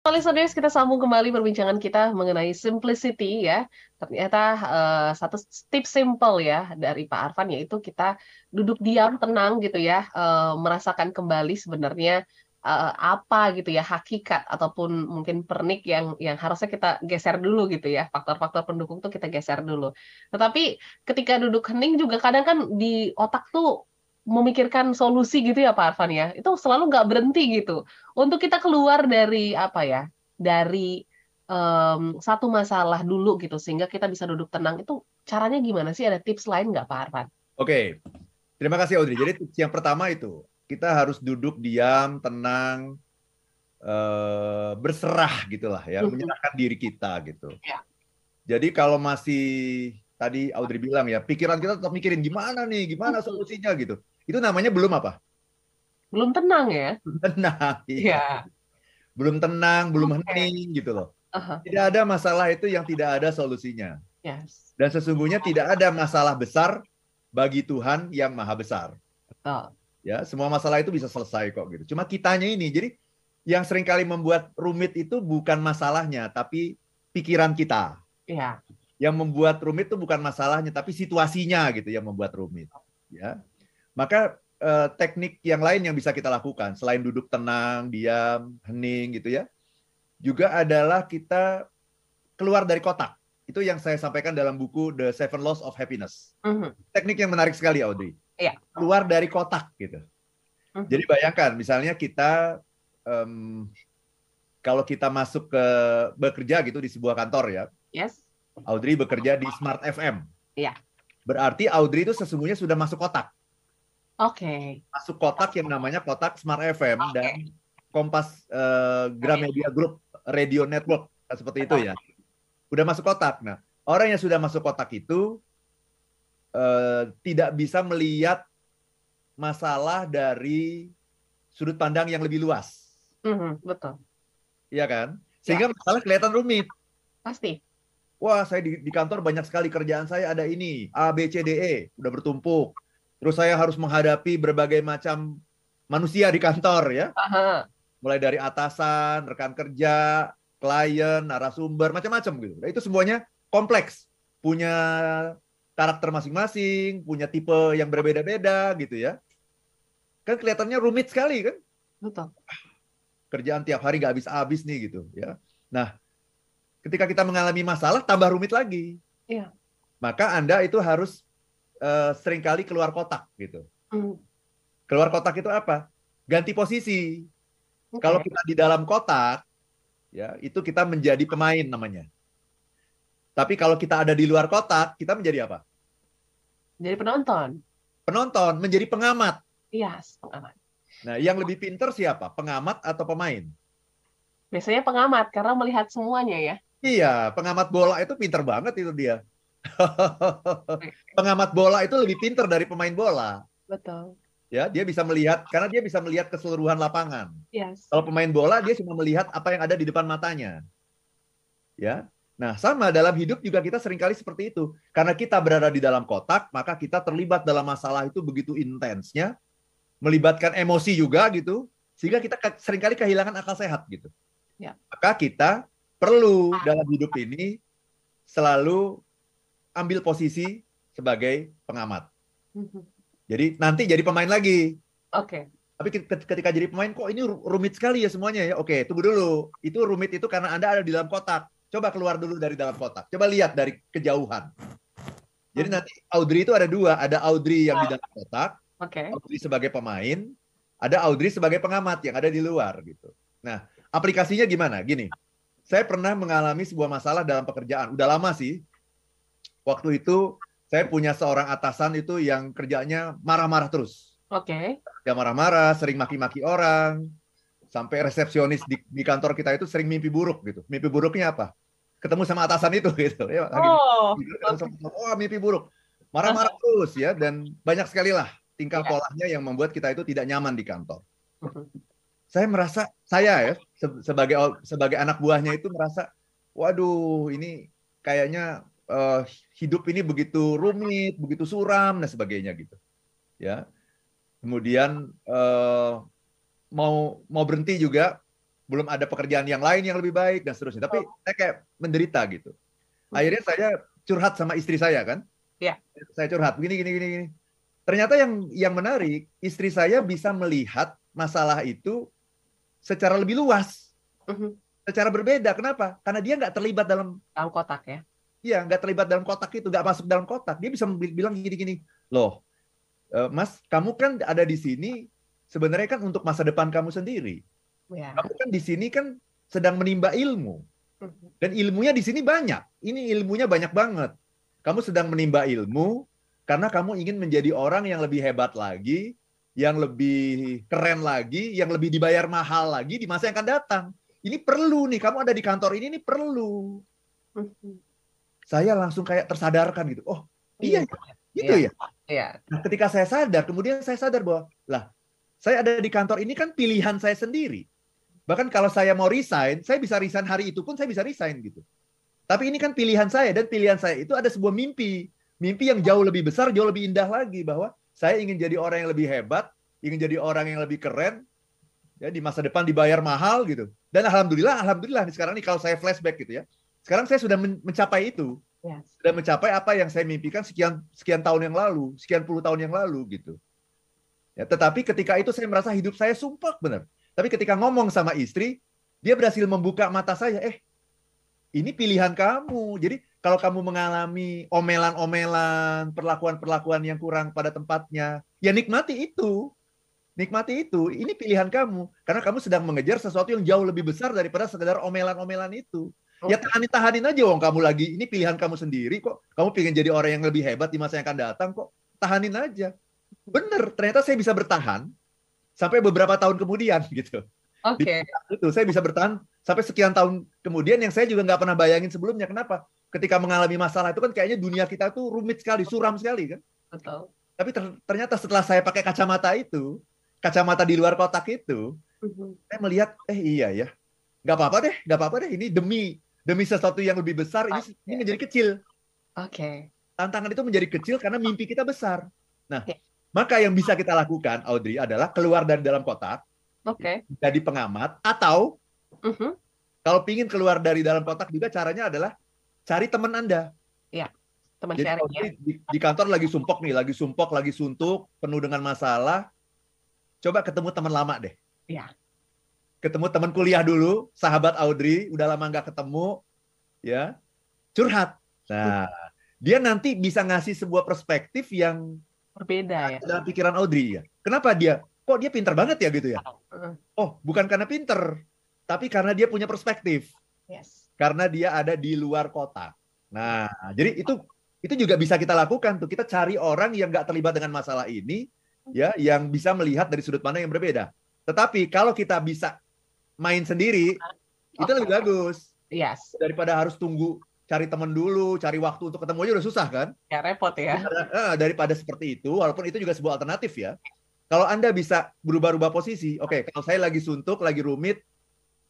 Listeners, kita sambung kembali perbincangan kita mengenai simplicity ya. Ternyata uh, satu tips simple ya dari Pak Arfan yaitu kita duduk diam, tenang gitu ya, uh, merasakan kembali sebenarnya uh, apa gitu ya hakikat ataupun mungkin pernik yang yang harusnya kita geser dulu gitu ya faktor-faktor pendukung tuh kita geser dulu. Tetapi ketika duduk hening juga kadang kan di otak tuh memikirkan solusi gitu ya Pak Arfan ya itu selalu nggak berhenti gitu untuk kita keluar dari apa ya dari um, satu masalah dulu gitu sehingga kita bisa duduk tenang itu caranya gimana sih ada tips lain nggak Pak Arfan? Oke terima kasih Audrey jadi tips yang pertama itu kita harus duduk diam tenang uh, berserah gitulah ya menyerahkan diri kita gitu. Ya. Jadi kalau masih tadi Audrey bilang ya, pikiran kita tetap mikirin gimana nih, gimana solusinya gitu. Itu namanya belum apa? Belum tenang ya? Belum tenang. Iya. Belum tenang, belum okay. hening gitu loh. Uh-huh. Tidak ada masalah itu yang tidak ada solusinya. Yes. Dan sesungguhnya tidak ada masalah besar bagi Tuhan yang maha besar. Betul. Ya, semua masalah itu bisa selesai kok gitu. Cuma kitanya ini, jadi yang sering kali membuat rumit itu bukan masalahnya, tapi pikiran kita. Iya yang membuat rumit itu bukan masalahnya tapi situasinya gitu yang membuat rumit ya maka eh, teknik yang lain yang bisa kita lakukan selain duduk tenang diam hening gitu ya juga adalah kita keluar dari kotak itu yang saya sampaikan dalam buku The Seven Laws of Happiness uh-huh. teknik yang menarik sekali Audrey yeah. keluar dari kotak gitu uh-huh. jadi bayangkan misalnya kita um, kalau kita masuk ke bekerja gitu di sebuah kantor ya yes Audrey bekerja di Smart FM. Iya. Berarti Audrey itu sesungguhnya sudah masuk kotak. Oke. Okay. Masuk kotak yang namanya kotak Smart FM okay. dan Kompas uh, Gramedia. Group Radio Network seperti itu ya. Udah masuk kotak. Nah, orang yang sudah masuk kotak itu uh, tidak bisa melihat masalah dari sudut pandang yang lebih luas. Mm -hmm, betul. Iya kan? Sehingga ya. masalah kelihatan rumit. Pasti wah saya di, di kantor banyak sekali kerjaan saya ada ini A B C D E udah bertumpuk terus saya harus menghadapi berbagai macam manusia di kantor ya. Aha. mulai dari atasan rekan kerja klien narasumber macam-macam gitu. Nah, itu semuanya kompleks. Punya karakter masing-masing punya tipe yang berbeda-beda gitu ya. Kan kelihatannya rumit sekali kan? Betul. Kerjaan tiap hari nggak habis-habis nih gitu ya. Nah ketika kita mengalami masalah tambah rumit lagi. Iya. Maka Anda itu harus uh, sering kali keluar kotak gitu. Mm. Keluar kotak itu apa? Ganti posisi. Okay. Kalau kita di dalam kotak, ya itu kita menjadi pemain namanya. Tapi kalau kita ada di luar kotak, kita menjadi apa? Jadi penonton. Penonton, menjadi pengamat. Iya, yes, pengamat. Nah, yang lebih pinter siapa? Pengamat atau pemain? Biasanya pengamat karena melihat semuanya ya. Iya, pengamat bola itu pinter banget itu dia. pengamat bola itu lebih pinter dari pemain bola. Betul. Ya, dia bisa melihat karena dia bisa melihat keseluruhan lapangan. Yes. Kalau pemain bola dia cuma melihat apa yang ada di depan matanya. Ya. Nah, sama dalam hidup juga kita sering kali seperti itu. Karena kita berada di dalam kotak, maka kita terlibat dalam masalah itu begitu intensnya, melibatkan emosi juga gitu, sehingga kita sering kali kehilangan akal sehat gitu. Ya. Maka kita perlu dalam hidup ini selalu ambil posisi sebagai pengamat. Jadi nanti jadi pemain lagi. Oke. Okay. Tapi ketika jadi pemain kok ini rumit sekali ya semuanya ya. Oke, tunggu dulu. Itu rumit itu karena Anda ada di dalam kotak. Coba keluar dulu dari dalam kotak. Coba lihat dari kejauhan. Jadi nanti Audrey itu ada dua, ada Audrey yang di dalam kotak, okay. Audrey sebagai pemain, ada Audrey sebagai pengamat yang ada di luar gitu. Nah, aplikasinya gimana? Gini, saya pernah mengalami sebuah masalah dalam pekerjaan. Udah lama sih. Waktu itu saya punya seorang atasan itu yang kerjanya marah-marah terus. Oke. Okay. Dia marah-marah, sering maki-maki orang. Sampai resepsionis di, di kantor kita itu sering mimpi buruk gitu. Mimpi buruknya apa? Ketemu sama atasan itu gitu. Ya, oh. oh, mimpi buruk. Marah-marah terus ya dan banyak sekali lah tingkah yeah. polanya yang membuat kita itu tidak nyaman di kantor. saya merasa saya ya sebagai sebagai anak buahnya itu merasa waduh ini kayaknya uh, hidup ini begitu rumit, begitu suram dan sebagainya gitu. Ya. Kemudian uh, mau mau berhenti juga belum ada pekerjaan yang lain yang lebih baik dan seterusnya. Tapi oh. saya kayak menderita gitu. Hmm. Akhirnya saya curhat sama istri saya kan. Iya. Saya curhat begini gini gini gini. Ternyata yang yang menarik, istri saya bisa melihat masalah itu secara lebih luas. Uh-huh. Secara berbeda. Kenapa? Karena dia nggak terlibat dalam dalam kotak ya. Iya, nggak terlibat dalam kotak itu, nggak masuk dalam kotak. Dia bisa bilang gini-gini, loh, eh, Mas, kamu kan ada di sini sebenarnya kan untuk masa depan kamu sendiri. Ya. Kamu kan di sini kan sedang menimba ilmu. Dan ilmunya di sini banyak. Ini ilmunya banyak banget. Kamu sedang menimba ilmu karena kamu ingin menjadi orang yang lebih hebat lagi, yang lebih keren lagi, yang lebih dibayar mahal lagi di masa yang akan datang. Ini perlu nih, kamu ada di kantor ini, ini perlu. Saya langsung kayak tersadarkan gitu. Oh, iya, iya. gitu iya. ya. Iya. Nah, ketika saya sadar, kemudian saya sadar bahwa, lah, saya ada di kantor ini kan pilihan saya sendiri. Bahkan kalau saya mau resign, saya bisa resign hari itu pun saya bisa resign gitu. Tapi ini kan pilihan saya dan pilihan saya itu ada sebuah mimpi. Mimpi yang jauh lebih besar, jauh lebih indah lagi bahwa saya ingin jadi orang yang lebih hebat, ingin jadi orang yang lebih keren, ya di masa depan dibayar mahal gitu. Dan alhamdulillah, alhamdulillah sekarang ini kalau saya flashback gitu ya, sekarang saya sudah mencapai itu, yes. sudah mencapai apa yang saya mimpikan sekian sekian tahun yang lalu, sekian puluh tahun yang lalu gitu. Ya, tetapi ketika itu saya merasa hidup saya sumpah benar. Tapi ketika ngomong sama istri, dia berhasil membuka mata saya. Eh, ini pilihan kamu. Jadi kalau kamu mengalami omelan-omelan, perlakuan-perlakuan yang kurang pada tempatnya, ya nikmati itu. Nikmati itu. Ini pilihan kamu. Karena kamu sedang mengejar sesuatu yang jauh lebih besar daripada sekedar omelan-omelan itu. Ya tahanin-tahanin aja wong kamu lagi. Ini pilihan kamu sendiri kok. Kamu pengen jadi orang yang lebih hebat di masa yang akan datang kok. Tahanin aja bener ternyata saya bisa bertahan sampai beberapa tahun kemudian gitu. Oke. Okay. Itu saya bisa bertahan sampai sekian tahun kemudian yang saya juga nggak pernah bayangin sebelumnya. Kenapa? Ketika mengalami masalah itu kan kayaknya dunia kita tuh rumit sekali, suram sekali kan. Betul. Tapi ter ternyata setelah saya pakai kacamata itu, kacamata di luar kotak itu, uh-huh. saya melihat, eh iya ya, nggak apa-apa deh, nggak apa-apa deh. Ini demi demi sesuatu yang lebih besar, ini okay. ini menjadi kecil. Oke. Okay. Tantangan itu menjadi kecil karena mimpi kita besar. Nah, okay. Maka yang bisa kita lakukan, Audrey, adalah keluar dari dalam kotak, okay. jadi pengamat, atau uh -huh. kalau ingin keluar dari dalam kotak juga caranya adalah cari teman Anda. Iya, teman jadi, sharing ya. Di, di kantor lagi sumpok nih, lagi sumpok, lagi suntuk, penuh dengan masalah. Coba ketemu teman lama deh. Iya. Ketemu teman kuliah dulu, sahabat Audrey, udah lama nggak ketemu, ya, curhat. Nah, dia nanti bisa ngasih sebuah perspektif yang berbeda ya. Dalam pikiran Audrey ya. Kenapa dia? Kok dia pinter banget ya gitu ya? Oh, bukan karena pinter, tapi karena dia punya perspektif. Yes. Karena dia ada di luar kota. Nah, jadi itu itu juga bisa kita lakukan tuh. Kita cari orang yang nggak terlibat dengan masalah ini, ya, yang bisa melihat dari sudut pandang yang berbeda. Tetapi kalau kita bisa main sendiri, itu lebih bagus. Yes. Daripada harus tunggu cari teman dulu, cari waktu untuk ketemu aja udah susah kan? Ya repot ya. Daripada, daripada seperti itu, walaupun itu juga sebuah alternatif ya. Kalau Anda bisa berubah-ubah posisi, oke, okay, kalau saya lagi suntuk, lagi rumit,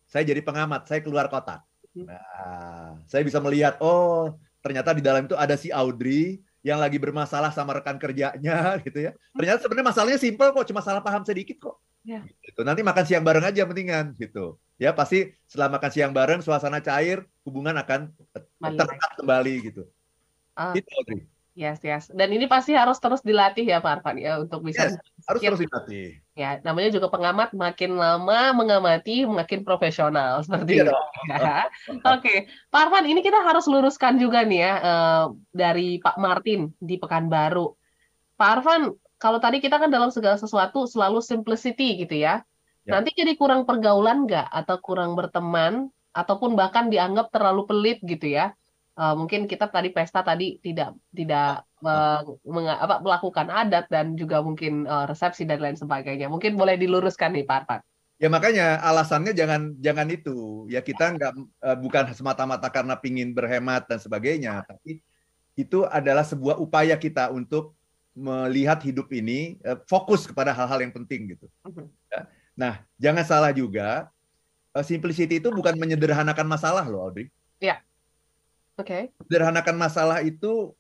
saya jadi pengamat, saya keluar kota. Hmm. Nah, saya bisa melihat, oh, ternyata di dalam itu ada si Audrey yang lagi bermasalah sama rekan kerjanya gitu ya. Ternyata sebenarnya masalahnya simpel kok, cuma salah paham sedikit kok. Ya. Gitu. Nanti makan siang bareng aja mendingan gitu. Ya pasti setelah makan siang bareng suasana cair, hubungan akan terekat kembali gitu. Uh, itu Audrey. Yes, yes. Dan ini pasti harus terus dilatih ya Pak Arfan ya untuk bisa yes, harus terus dilatih. Ya, namanya juga pengamat makin lama mengamati makin profesional seperti iya itu. Ya. Oke, okay. Pak Arfan, ini kita harus luruskan juga nih ya uh, dari Pak Martin di Pekanbaru. Pak Arfan, kalau tadi kita kan dalam segala sesuatu selalu simplicity gitu ya. ya. Nanti jadi kurang pergaulan nggak atau kurang berteman ataupun bahkan dianggap terlalu pelit gitu ya. Uh, mungkin kita tadi pesta tadi tidak tidak uh, apa, melakukan adat dan juga mungkin uh, resepsi dan lain sebagainya. Mungkin boleh diluruskan nih Pak Arfan. Ya makanya alasannya jangan jangan itu ya kita nggak uh, bukan semata-mata karena pingin berhemat dan sebagainya, tapi itu adalah sebuah upaya kita untuk melihat hidup ini uh, fokus kepada hal-hal yang penting gitu. Mhm. Ya. Nah, jangan salah juga, uh, simplicity itu bukan menyederhanakan masalah loh, Audrey. Iya. Oke. Okay. Sederhanakan masalah itu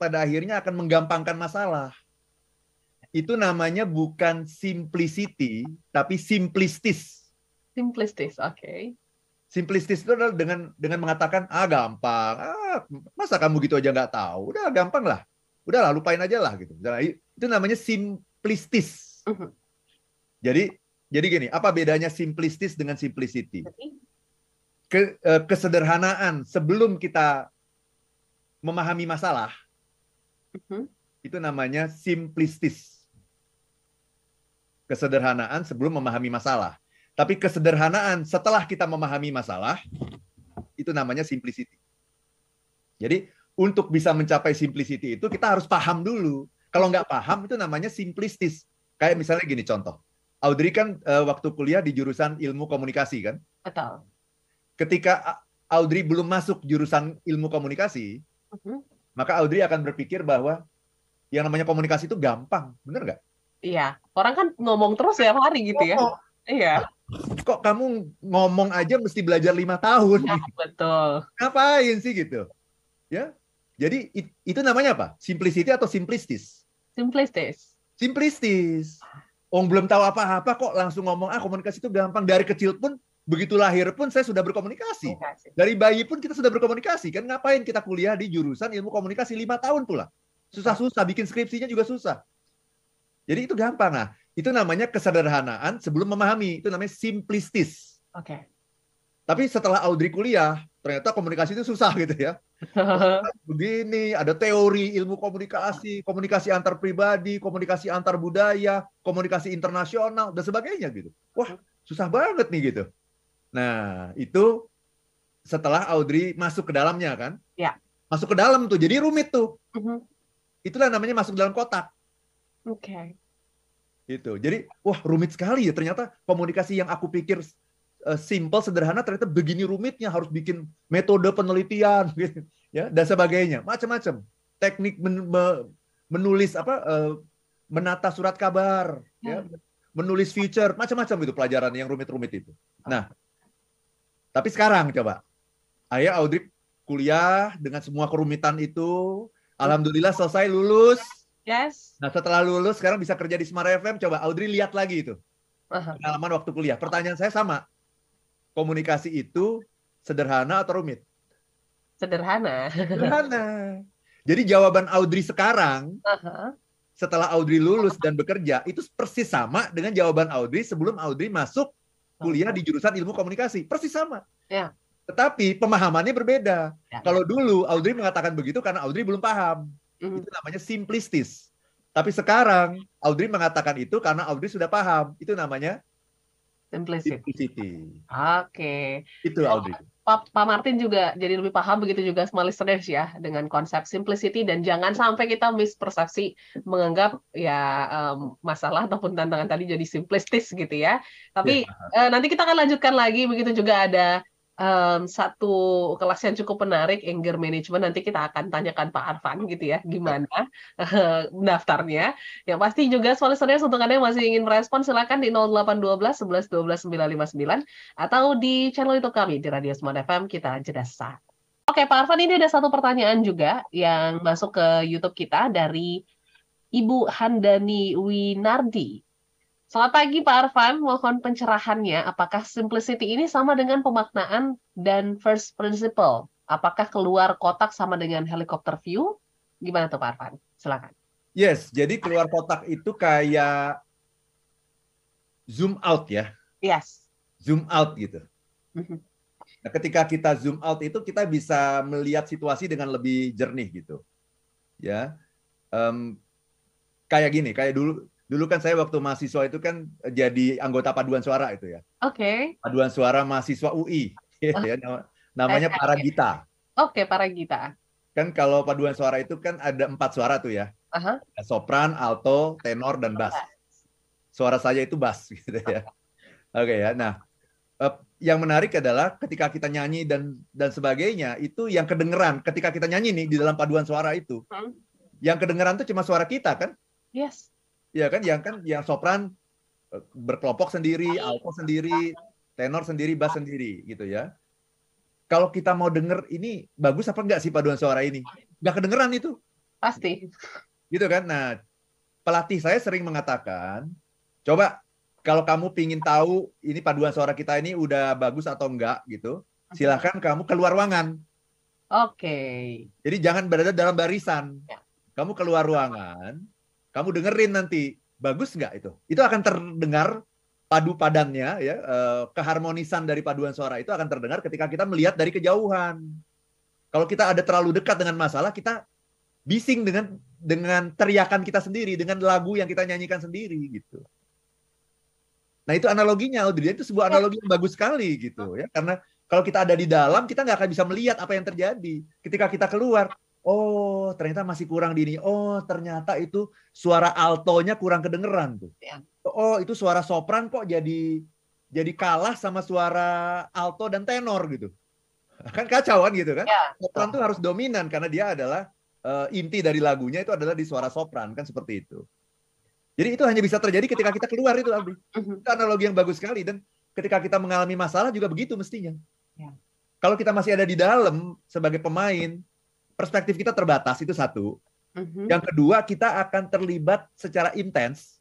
pada akhirnya akan menggampangkan masalah. Itu namanya bukan simplicity, tapi simplistis. Simplistis, oke. Okay. Simplistis itu adalah dengan dengan mengatakan ah gampang, ah masa kamu gitu aja nggak tahu, udah gampang lah, udahlah lupain aja lah gitu. Itu namanya simplistis. Uh -huh. Jadi jadi gini, apa bedanya simplistis dengan simplicity? Ke, eh, kesederhanaan sebelum kita memahami masalah uh -huh. itu namanya simplistis. Kesederhanaan sebelum memahami masalah. Tapi kesederhanaan setelah kita memahami masalah, itu namanya simplicity. Jadi untuk bisa mencapai simplicity itu kita harus paham dulu. Kalau nggak paham itu namanya simplistis. Kayak misalnya gini contoh. Audrey kan uh, waktu kuliah di jurusan ilmu komunikasi kan? Betul. Ketika Audrey belum masuk jurusan ilmu komunikasi, uh -huh. maka Audrey akan berpikir bahwa yang namanya komunikasi itu gampang, bener nggak? Iya, orang kan ngomong terus ya hari gitu ya. Iya kok kamu ngomong aja mesti belajar lima tahun? Ya, betul. Ngapain sih gitu? Ya, jadi itu namanya apa? Simplicity atau simplistis? Simplistis. Simplistis. Om belum tahu apa-apa kok langsung ngomong ah komunikasi itu gampang dari kecil pun begitu lahir pun saya sudah berkomunikasi. Dari bayi pun kita sudah berkomunikasi kan ngapain kita kuliah di jurusan ilmu komunikasi lima tahun pula. Susah-susah bikin skripsinya juga susah. Jadi itu gampang nah. Itu namanya kesederhanaan sebelum memahami. Itu namanya simplistis. Oke. Okay. Tapi setelah Audrey kuliah, ternyata komunikasi itu susah gitu ya. Begini, ada teori ilmu komunikasi, komunikasi antar pribadi, komunikasi antar budaya, komunikasi internasional, dan sebagainya gitu. Wah, susah banget nih gitu. Nah, itu setelah Audrey masuk ke dalamnya kan? Ya. Masuk ke dalam tuh, jadi rumit tuh. Uh mm-hmm. -huh. Itulah namanya masuk dalam kotak. Oke. Okay. Gitu. Jadi, wah rumit sekali ya. Ternyata komunikasi yang aku pikir simple, sederhana, ternyata begini rumitnya. Harus bikin metode penelitian, gitu, ya dan sebagainya. Macam-macam. Teknik men menulis apa, uh, menata surat kabar, ya, hmm. menulis feature, macam-macam itu pelajaran yang rumit-rumit itu. Nah, tapi sekarang coba, ayah Audrey kuliah dengan semua kerumitan itu, alhamdulillah selesai lulus Yes. Nah setelah lulus sekarang bisa kerja di Smart FM. Coba Audrey lihat lagi itu pengalaman waktu kuliah. Pertanyaan saya sama. Komunikasi itu sederhana atau rumit? Sederhana. Sederhana. Jadi jawaban Audrey sekarang uh-huh. setelah Audrey lulus dan bekerja itu persis sama dengan jawaban Audrey sebelum Audrey masuk kuliah di jurusan ilmu komunikasi. Persis sama. Ya. Tetapi pemahamannya berbeda. Ya. Kalau dulu Audrey mengatakan begitu karena Audrey belum paham. Mm-hmm. Itu namanya simplistis. Tapi sekarang Audrey mengatakan itu karena Audrey sudah paham. Itu namanya simplicity. simplicity. Oke. Okay. Itu Audrey. Pak, Pak Martin juga jadi lebih paham begitu juga small listeners ya dengan konsep simplicity dan jangan sampai kita mispersepsi menganggap ya um, masalah ataupun tantangan tadi jadi simplistis gitu ya. Tapi ya. uh, nanti kita akan lanjutkan lagi begitu juga ada um, satu kelas yang cukup menarik anger management nanti kita akan tanyakan Pak Arfan gitu ya gimana uh, daftarnya. Yang pasti juga listeners untuk anda yang masih ingin merespon silakan di 0812 11 12 959 atau di channel YouTube kami di Radio Smart FM kita jeda saat Oke Pak Arfan ini ada satu pertanyaan juga yang masuk ke YouTube kita dari Ibu Handani Winardi Selamat pagi Pak Arfan, mohon pencerahannya. Apakah simplicity ini sama dengan pemaknaan dan first principle? Apakah keluar kotak sama dengan helicopter view? Gimana tuh Pak Arfan? Silakan. Yes, jadi keluar kotak itu kayak zoom out ya. Yes. Zoom out gitu. Mhm. Nah, ketika kita zoom out itu kita bisa melihat situasi dengan lebih jernih gitu. Ya. Um, kayak gini, kayak dulu dulu kan saya waktu mahasiswa itu kan jadi anggota paduan suara itu ya. Oke. Okay. Paduan suara mahasiswa UI. Oh. ya, namanya para Gita. Oke, okay, para Gita. Kan kalau paduan suara itu kan ada empat suara tuh ya. Uh-huh. Sopran, alto, tenor, dan bass. Suara saya itu bass gitu ya. Oke okay, ya. Nah, eh, yang menarik adalah ketika kita nyanyi dan dan sebagainya itu yang kedengeran ketika kita nyanyi nih di dalam paduan suara itu. Hmm. Yang kedengeran tuh cuma suara kita kan? Yes ya kan yang kan yang sopran eh, berkelompok sendiri, alto sendiri, tenor sendiri, bass sendiri gitu ya. Kalau kita mau denger ini bagus apa enggak sih paduan suara ini? Enggak kedengeran itu. Pasti. Gitu kan. Nah, pelatih saya sering mengatakan, coba kalau kamu pingin tahu ini paduan suara kita ini udah bagus atau enggak gitu, silahkan kamu keluar ruangan. Oke. Okay. Jadi jangan berada dalam barisan. Ya. Kamu keluar ruangan, kamu dengerin nanti bagus nggak itu? Itu akan terdengar padu padannya ya eh, keharmonisan dari paduan suara itu akan terdengar ketika kita melihat dari kejauhan. Kalau kita ada terlalu dekat dengan masalah, kita bising dengan dengan teriakan kita sendiri, dengan lagu yang kita nyanyikan sendiri gitu. Nah itu analoginya, Audrey itu sebuah analogi yang bagus sekali gitu ya, karena kalau kita ada di dalam, kita nggak akan bisa melihat apa yang terjadi. Ketika kita keluar, oh ternyata masih kurang di ini. Oh ternyata itu suara altonya kurang kedengeran tuh. Ya oh itu suara sopran kok jadi jadi kalah sama suara alto dan tenor gitu. Kan kacau kan gitu kan? Ya, sopran tuh harus dominan karena dia adalah uh, inti dari lagunya itu adalah di suara sopran kan seperti itu. Jadi itu hanya bisa terjadi ketika kita keluar itu Abdi. Mhm. Itu analogi yang bagus sekali dan ketika kita mengalami masalah juga begitu mestinya. Ya. Kalau kita masih ada di dalam sebagai pemain, perspektif kita terbatas itu satu. Uh-huh. Yang kedua, kita akan terlibat secara intens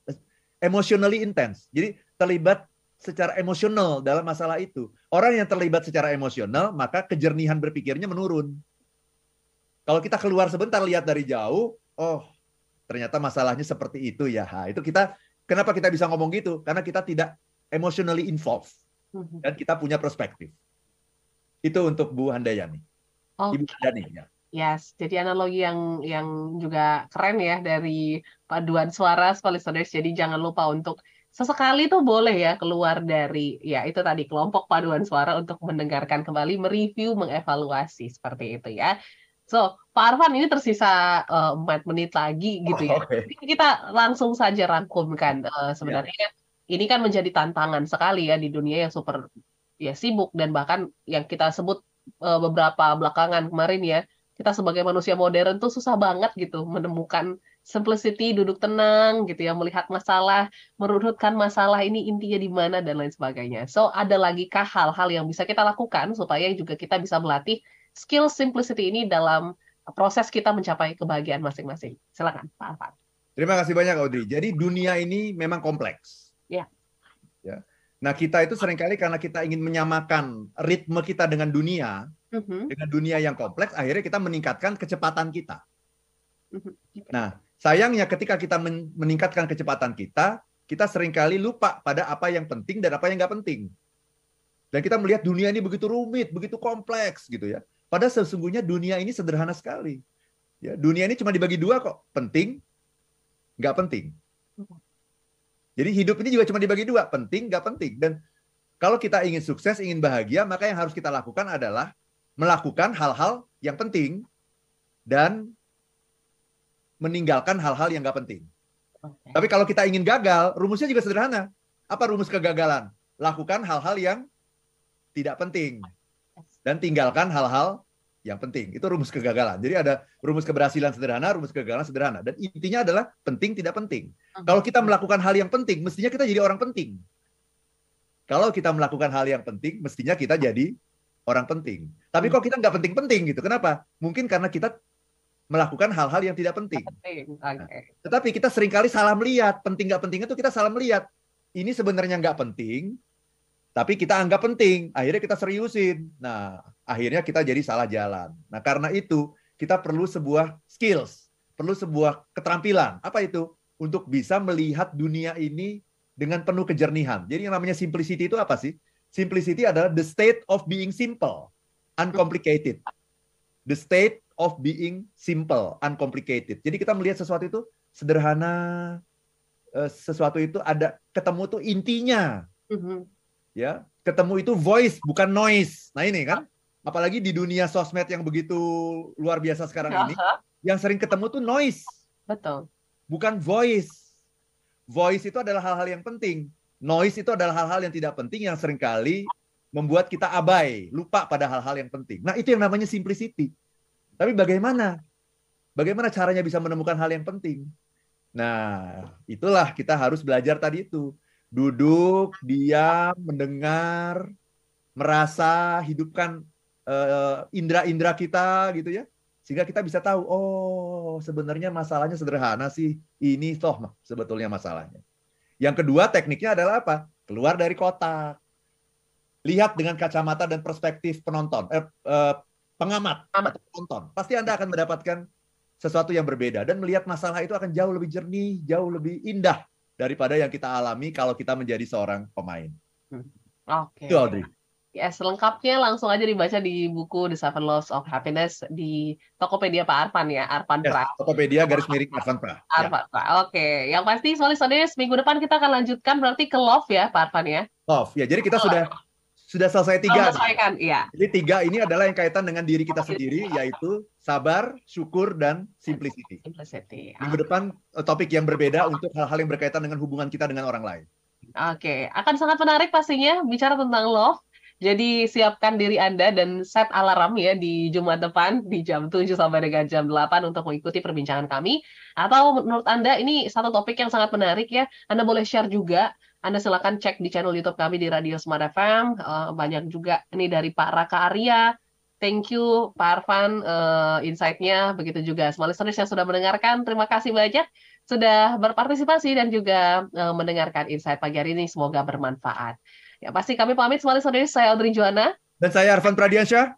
emotionally intense. Jadi terlibat secara emosional dalam masalah itu. Orang yang terlibat secara emosional, maka kejernihan berpikirnya menurun. Kalau kita keluar sebentar lihat dari jauh, oh ternyata masalahnya seperti itu ya. Ha, itu kita kenapa kita bisa ngomong gitu? Karena kita tidak emotionally involved mhm. dan kita punya perspektif. Itu untuk Bu Handayani. Okay. Ibu Handayani ya. Yes, jadi analogi yang yang juga keren ya dari paduan suara listeners. Jadi jangan lupa untuk sesekali tuh boleh ya keluar dari ya itu tadi kelompok paduan suara untuk mendengarkan kembali, mereview, mengevaluasi seperti itu ya. So, Pak Arfan ini tersisa uh, 4 menit lagi gitu ya. Oh, okay. Kita langsung saja rangkumkan uh, sebenarnya yeah. ini kan menjadi tantangan sekali ya di dunia yang super ya sibuk dan bahkan yang kita sebut uh, beberapa belakangan kemarin ya kita sebagai manusia modern tuh susah banget gitu menemukan simplicity, duduk tenang gitu ya, melihat masalah, merunutkan masalah ini intinya di mana dan lain sebagainya. So ada lagi kah hal-hal yang bisa kita lakukan supaya juga kita bisa melatih skill simplicity ini dalam proses kita mencapai kebahagiaan masing-masing. Silakan Pak Afan. Terima kasih banyak Audrey. Jadi dunia ini memang kompleks. Ya. Ya. Nah kita itu sering kali karena kita ingin menyamakan ritme kita dengan dunia, hmm dengan dunia yang kompleks, akhirnya kita meningkatkan kecepatan kita. Mm-hmm. Nah, sayangnya ketika kita meningkatkan kecepatan kita, kita sering kali lupa pada apa yang penting dan apa yang nggak penting. Dan kita melihat dunia ini begitu rumit, begitu kompleks gitu ya. Padahal sesungguhnya dunia ini sederhana sekali. Ya, dunia ini cuma dibagi dua kok, penting, nggak penting. Mm-hmm. Jadi hidup ini juga cuma dibagi dua, penting, nggak penting. Dan kalau kita ingin sukses, ingin bahagia, maka yang harus kita lakukan adalah melakukan hal-hal yang penting dan meninggalkan hal-hal yang nggak penting. Okay. Tapi kalau kita ingin gagal, rumusnya juga sederhana. Apa rumus kegagalan? Lakukan hal-hal yang tidak penting dan tinggalkan hal-hal yang penting. Itu rumus kegagalan. Jadi ada rumus keberhasilan sederhana, rumus kegagalan sederhana. Dan intinya adalah penting tidak penting. Okay. Kalau kita melakukan hal yang penting, mestinya kita jadi orang penting. Kalau kita melakukan hal yang penting, mestinya kita jadi orang penting. Tapi hmm. kok kita nggak penting-penting gitu. Kenapa? Mungkin karena kita melakukan hal-hal yang tidak penting. penting. Okay. Nah, tetapi kita sering kali salah melihat. Penting nggak penting itu kita salah melihat. Ini sebenarnya nggak penting, tapi kita anggap penting. Akhirnya kita seriusin. Nah, akhirnya kita jadi salah jalan. Nah, karena itu kita perlu sebuah skills, perlu sebuah keterampilan. Apa itu? Untuk bisa melihat dunia ini dengan penuh kejernihan. Jadi yang namanya simplicity itu apa sih? Simplicity adalah the state of being simple, uncomplicated. The state of being simple, uncomplicated. Jadi kita melihat sesuatu itu sederhana, eh, sesuatu itu ada ketemu tuh intinya. Mm-hmm. Ya, ketemu itu voice bukan noise. Nah ini kan, apalagi di dunia sosmed yang begitu luar biasa sekarang ini, yang sering ketemu tuh noise. Betul. Bukan voice. Voice itu adalah hal-hal yang penting noise itu adalah hal-hal yang tidak penting yang sering kali membuat kita abai, lupa pada hal-hal yang penting. Nah, itu yang namanya simplicity. Tapi bagaimana? Bagaimana caranya bisa menemukan hal yang penting? Nah, itulah kita harus belajar tadi itu. Duduk, diam, mendengar, merasa, hidupkan uh, indera-indera kita gitu ya. Sehingga kita bisa tahu, oh sebenarnya masalahnya sederhana sih. Ini toh sebetulnya masalahnya. Yang kedua tekniknya adalah apa? Keluar dari kotak. Lihat dengan kacamata dan perspektif penonton, eh, eh, pengamat, Amat. penonton. Pasti Anda akan mendapatkan sesuatu yang berbeda dan melihat masalah itu akan jauh lebih jernih, jauh lebih indah daripada yang kita alami kalau kita menjadi seorang pemain. Oke. Okay. Itu Audrey. Ya, selengkapnya langsung aja dibaca di buku The Seven Laws of Happiness di Tokopedia Pak Arfan ya, Arfan yes, Pra. Tokopedia garis miring Arfan Pra. Arfan ya. Pra. Oke, yang pasti soalnya soalnya minggu depan kita akan lanjutkan berarti ke love ya Pak Arfan ya. Love ya. Jadi kita oh. sudah sudah selesai tiga. Oh, selesaikan, iya. Jadi tiga ini adalah yang kaitan dengan diri kita sendiri, yaitu sabar, syukur, dan simplicity. Simplicity. Minggu depan eh, topik yang berbeda untuk hal-hal yang berkaitan dengan hubungan kita dengan orang lain. Oke, akan sangat menarik pastinya bicara tentang love. Jadi siapkan diri Anda dan set alarm ya di Jumat depan di jam 7 sampai dengan jam 8 untuk mengikuti perbincangan kami. Atau menurut Anda ini satu topik yang sangat menarik ya. Anda boleh share juga. Anda silakan cek di channel YouTube kami di Radio Smart FM. Uh, banyak juga ini dari Pak Raka Arya. Thank you Pak Arfan uh, insight-nya. Begitu juga semua listeners yang sudah mendengarkan. Terima kasih banyak sudah berpartisipasi dan juga uh, mendengarkan insight pagi hari ini. Semoga bermanfaat. Ya pasti kami pamit semua saudari saya Audrey Joanna dan saya Arfan Pradiansyah.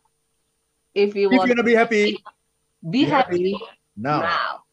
If you If want to be happy, be happy, happy now. now.